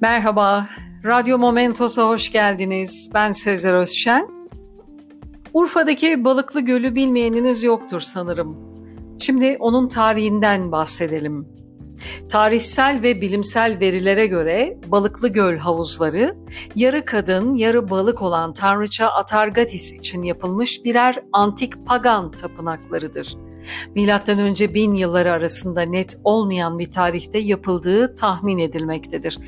Merhaba, Radyo Momentos'a hoş geldiniz. Ben Sezer Özşen. Urfa'daki Balıklı Gölü bilmeyeniniz yoktur sanırım. Şimdi onun tarihinden bahsedelim. Tarihsel ve bilimsel verilere göre Balıklı Göl havuzları yarı kadın, yarı balık olan tanrıça Atargatis için yapılmış birer antik pagan tapınaklarıdır. Milattan önce bin yılları arasında net olmayan bir tarihte yapıldığı tahmin edilmektedir.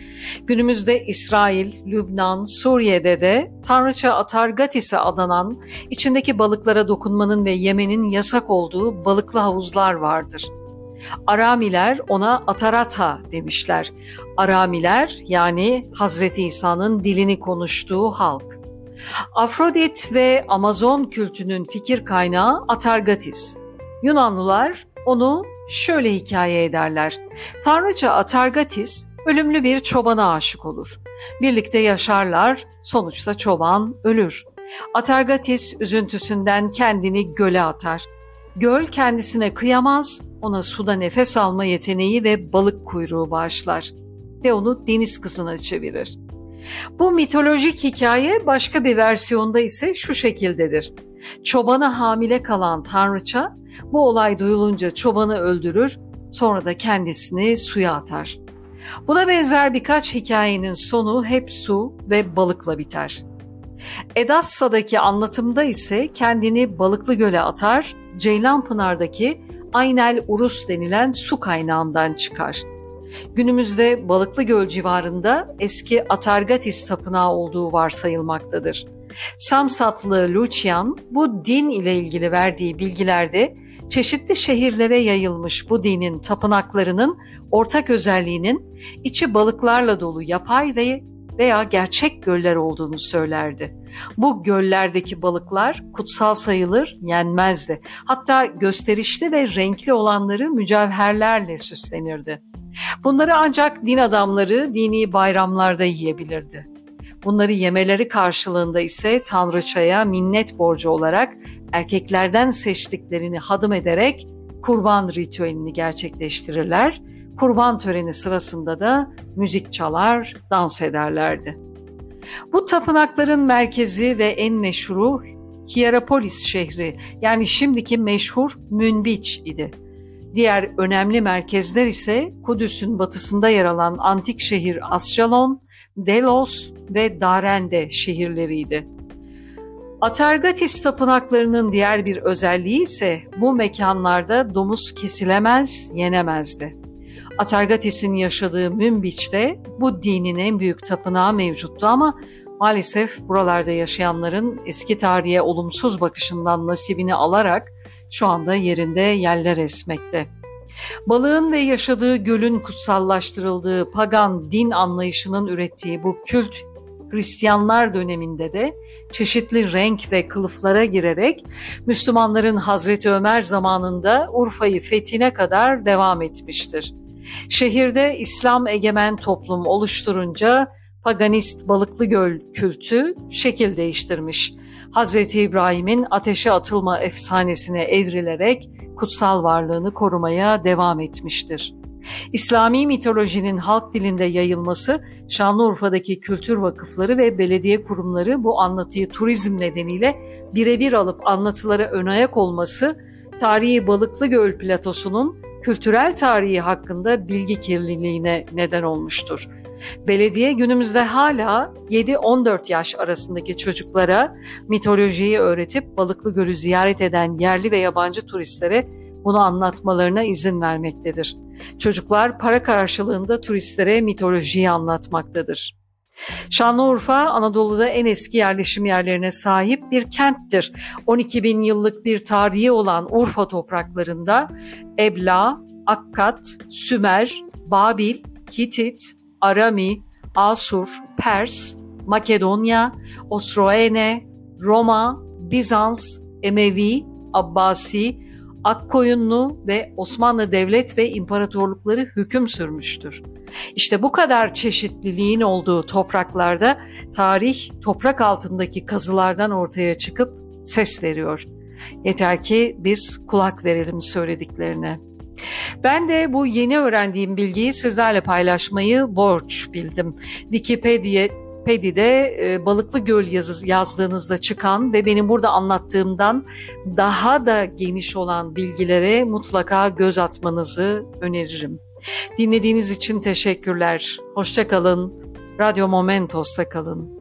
Günümüzde İsrail, Lübnan, Suriye'de de Tanrıça Atargatis'e adanan, içindeki balıklara dokunmanın ve yemenin yasak olduğu balıklı havuzlar vardır. Aramiler ona Atarata demişler. Aramiler yani Hazreti İsa'nın dilini konuştuğu halk. Afrodit ve Amazon kültünün fikir kaynağı Atargatis. Yunanlılar onu şöyle hikaye ederler. Tanrıça Atargatis ölümlü bir çobana aşık olur. Birlikte yaşarlar, sonuçta çoban ölür. Atargatis üzüntüsünden kendini göle atar. Göl kendisine kıyamaz, ona suda nefes alma yeteneği ve balık kuyruğu bağışlar ve onu deniz kızına çevirir. Bu mitolojik hikaye başka bir versiyonda ise şu şekildedir. Çobana hamile kalan tanrıça bu olay duyulunca çobanı öldürür, sonra da kendisini suya atar. Buna benzer birkaç hikayenin sonu hep su ve balıkla biter. Edassa'daki anlatımda ise kendini balıklı göle atar, Ceylanpınar'daki Aynel Urus denilen su kaynağından çıkar. Günümüzde Balıklı Göl civarında eski Atargatis tapınağı olduğu varsayılmaktadır. Samsatlı Lucian bu din ile ilgili verdiği bilgilerde çeşitli şehirlere yayılmış bu dinin tapınaklarının ortak özelliğinin içi balıklarla dolu yapay ve veya gerçek göller olduğunu söylerdi. Bu göllerdeki balıklar kutsal sayılır, yenmezdi. Hatta gösterişli ve renkli olanları mücevherlerle süslenirdi. Bunları ancak din adamları dini bayramlarda yiyebilirdi. Bunları yemeleri karşılığında ise tanrıçaya minnet borcu olarak erkeklerden seçtiklerini hadım ederek kurban ritüelini gerçekleştirirler. Kurban töreni sırasında da müzik çalar, dans ederlerdi. Bu tapınakların merkezi ve en meşhuru Hierapolis şehri yani şimdiki meşhur Münbiç idi. Diğer önemli merkezler ise Kudüs'ün batısında yer alan antik şehir Ascalon, Delos ve Darende şehirleriydi. Atargatis tapınaklarının diğer bir özelliği ise bu mekanlarda domuz kesilemez, yenemezdi. Atargatis'in yaşadığı Münbiç'te bu dinin en büyük tapınağı mevcuttu ama maalesef buralarda yaşayanların eski tarihe olumsuz bakışından nasibini alarak şu anda yerinde yerler esmekte. Balığın ve yaşadığı gölün kutsallaştırıldığı pagan din anlayışının ürettiği bu kült Hristiyanlar döneminde de çeşitli renk ve kılıflara girerek Müslümanların Hazreti Ömer zamanında Urfa'yı fethine kadar devam etmiştir. Şehirde İslam egemen toplum oluşturunca paganist Balıklı Göl kültü şekil değiştirmiş. Hazreti İbrahim'in ateşe atılma efsanesine evrilerek kutsal varlığını korumaya devam etmiştir. İslami mitolojinin halk dilinde yayılması, Şanlıurfa'daki kültür vakıfları ve belediye kurumları bu anlatıyı turizm nedeniyle birebir alıp anlatılara ön ayak olması, tarihi Balıklı Göl platosunun kültürel tarihi hakkında bilgi kirliliğine neden olmuştur. Belediye günümüzde hala 7-14 yaş arasındaki çocuklara mitolojiyi öğretip Balıklı Gölü ziyaret eden yerli ve yabancı turistlere bunu anlatmalarına izin vermektedir. Çocuklar para karşılığında turistlere mitolojiyi anlatmaktadır. Şanlıurfa Anadolu'da en eski yerleşim yerlerine sahip bir kenttir. 12 bin yıllık bir tarihi olan Urfa topraklarında Ebla, Akkad, Sümer, Babil, Hitit, Arami, Asur, Pers, Makedonya, Osroene, Roma, Bizans, Emevi, Abbasi, Akkoyunlu ve Osmanlı Devlet ve İmparatorlukları hüküm sürmüştür. İşte bu kadar çeşitliliğin olduğu topraklarda tarih toprak altındaki kazılardan ortaya çıkıp ses veriyor. Yeter ki biz kulak verelim söylediklerine. Ben de bu yeni öğrendiğim bilgiyi sizlerle paylaşmayı borç bildim. Wikipedia Pedi'de e, Balıklı Göl yazı, yazdığınızda çıkan ve benim burada anlattığımdan daha da geniş olan bilgilere mutlaka göz atmanızı öneririm. Dinlediğiniz için teşekkürler. Hoşçakalın. Radyo Momentos'ta kalın.